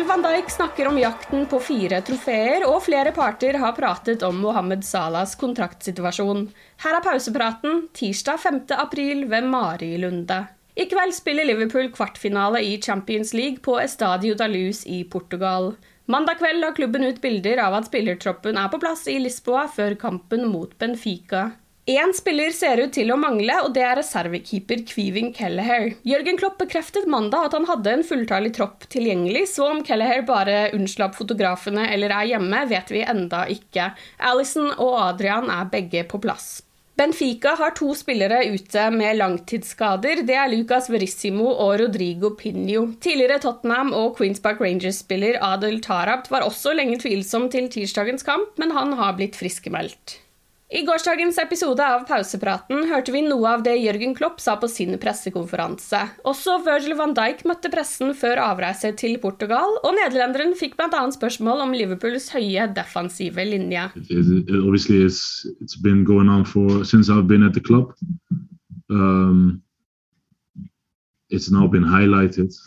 Virgil van Dijk snakker om jakten på fire trofeer, og flere parter har pratet om Mohammed Salahs kontraktsituasjon. Her er pausepraten tirsdag 5. april ved Mari Lunde. I kveld spiller Liverpool kvartfinale i Champions League på Estadio da Luz i Portugal. Mandag kveld la klubben ut bilder av at spillertroppen er på plass i Lisboa før kampen mot Benfica. Én spiller ser ut til å mangle, og det er reservekeeper Kviving Kelleher. Jørgen Klopp bekreftet mandag at han hadde en fulltallig tropp tilgjengelig, så om Kelleher bare unnslapp fotografene eller er hjemme, vet vi enda ikke. Alison og Adrian er begge på plass. Benfica har to spillere ute med langtidsskader. Det er Lucas Verissimo og Rodrigo Pinho. Tidligere Tottenham og Queens Park Rangers-spiller Adel Tarabt var også lenge tvilsom til tirsdagens kamp, men han har blitt friskmeldt. I gårsdagens episode av Pausepraten hørte vi noe av det Jørgen Klopp sa på sin pressekonferanse. Også Virgil van Dijk møtte pressen før avreise til Portugal, og nederlenderen fikk bl.a. spørsmål om Liverpools høye defensive linje. Obviously, it's, it's at the club. Um, it's now been.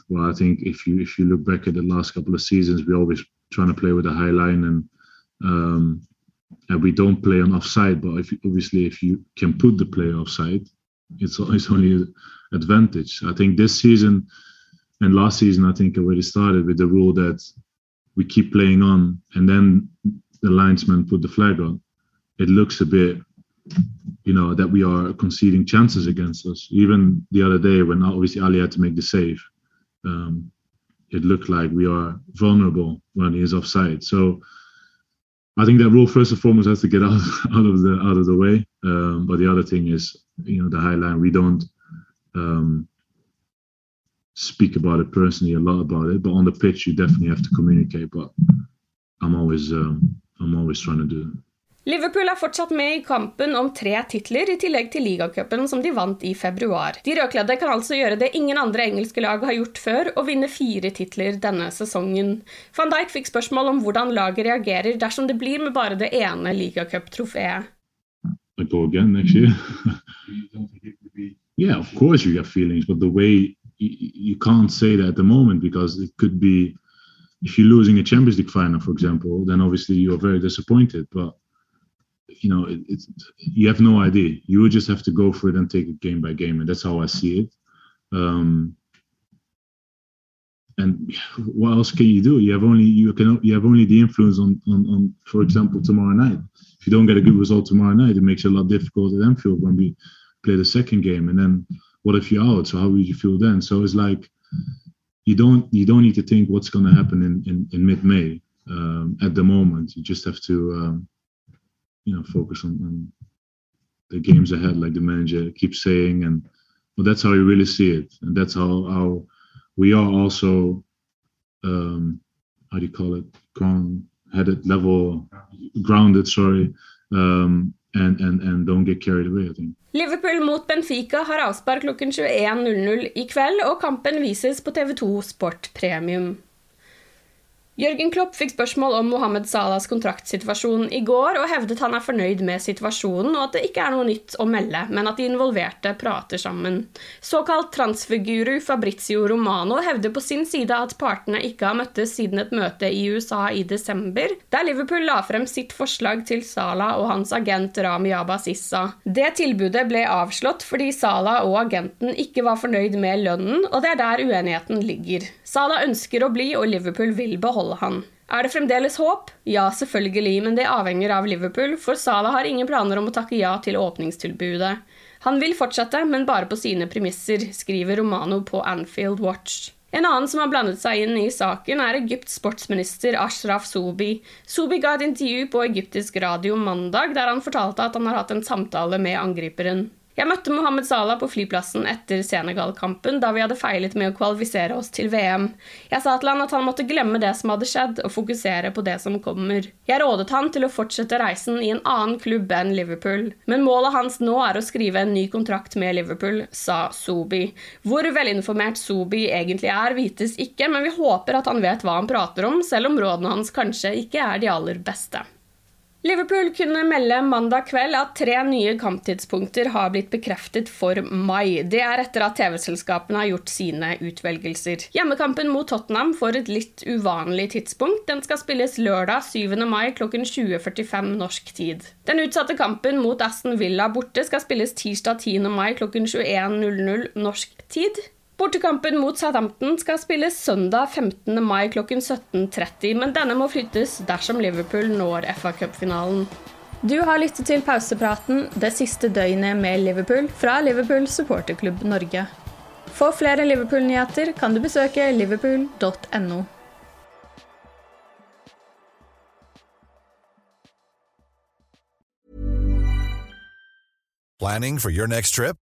Well, I think if you if you look back at the last couple of seasons, we always trying to play with a high line and um, and we don't play on offside. But if obviously if you can put the player offside, it's it's only an advantage. I think this season and last season, I think already started with the rule that we keep playing on, and then the linesman put the flag on. It looks a bit, you know, that we are conceding chances against us. Even the other day, when obviously Ali had to make the save, um, it looked like we are vulnerable when he is offside. So I think that rule first and foremost has to get out out of the out of the way. Um, but the other thing is, you know, the high line. We don't um, speak about it personally a lot about it, but on the pitch you definitely have to communicate. But I'm always um, I'm always trying to do. Liverpool er fortsatt med i kampen om tre titler, i tillegg til ligacupen som de vant i februar. De rødkledde kan altså gjøre det ingen andre engelske lag har gjort før, og vinne fire titler denne sesongen. Van Dijk fikk spørsmål om hvordan laget reagerer dersom det blir med bare det ene ligacuptrofeet. Yeah, of if you're losing a Champions League final, for example, then obviously you're very disappointed. But you know, it, you have no idea. You would just have to go for it and take it game by game, and that's how I see it. Um, and what else can you do? You have only you can you have only the influence on, on on for example tomorrow night. If you don't get a good result tomorrow night, it makes it a lot difficult at Anfield when we play the second game. And then what if you're out? So how would you feel then? So it's like you don't you don't need to think what's going to happen in in, in mid May. Um, at the moment, you just have to um, you know focus on, on the games ahead, like the manager keeps saying, and well, that's how you really see it, and that's how how we are also um, how do you call it ground headed level grounded sorry um, and and and don't get carried away. I think. Liverpool mot Benfica har avspark klokken 21.00 i kveld, og kampen vises på TV2 Sport Premium. Jørgen Klopp fikk spørsmål om Mohammed Salahs kontraktsituasjon i går, og hevdet han er fornøyd med situasjonen, og at det ikke er noe nytt å melde, men at de involverte prater sammen. Såkalt transferguru Fabrizio Romano hevder på sin side at partene ikke har møttes siden et møte i USA i desember, der Liverpool la frem sitt forslag til Salah og hans agent Rami Abbasissa. Det tilbudet ble avslått fordi Salah og agenten ikke var fornøyd med lønnen, og det er der uenigheten ligger. Salah ønsker å bli, og Liverpool vil beholde beholde han. Er det fremdeles håp? Ja, selvfølgelig, men det avhenger av Liverpool, for Salah har ingen planer om å takke ja til åpningstilbudet. Han vil fortsette, men bare på sine premisser, skriver Romano på Anfield Watch. En annen som har blandet seg inn i saken, er Egypts sportsminister Ashraf Sobi. Sobi ga et intervju på egyptisk radio mandag der han fortalte at han har hatt en samtale med angriperen. Jeg møtte Mohammed Salah på flyplassen etter Senegal-kampen, da vi hadde feilet med å kvalifisere oss til VM. Jeg sa til han at han måtte glemme det som hadde skjedd, og fokusere på det som kommer. Jeg rådet han til å fortsette reisen i en annen klubb enn Liverpool. Men målet hans nå er å skrive en ny kontrakt med Liverpool, sa Sobi. Hvor velinformert Sobi egentlig er, vites ikke, men vi håper at han vet hva han prater om, selv om rådene hans kanskje ikke er de aller beste. Liverpool kunne melde mandag kveld at tre nye kamptidspunkter har blitt bekreftet for mai. Det er etter at TV-selskapene har gjort sine utvelgelser. Hjemmekampen mot Tottenham får et litt uvanlig tidspunkt. Den skal spilles lørdag 7. mai klokken 20.45 norsk tid. Den utsatte kampen mot Aston Villa borte skal spilles tirsdag 10. mai klokken 21.00 norsk tid. Bortekampen mot Southampton skal spilles søndag 15. mai klokken 17.30, men denne må flyttes dersom Liverpool når FA Cup-finalen. Du har lyttet til pausepraten det siste døgnet med Liverpool fra Liverpool supporterklubb Norge. For flere Liverpool-nyheter kan du besøke liverpool.no. Planning for your next trip?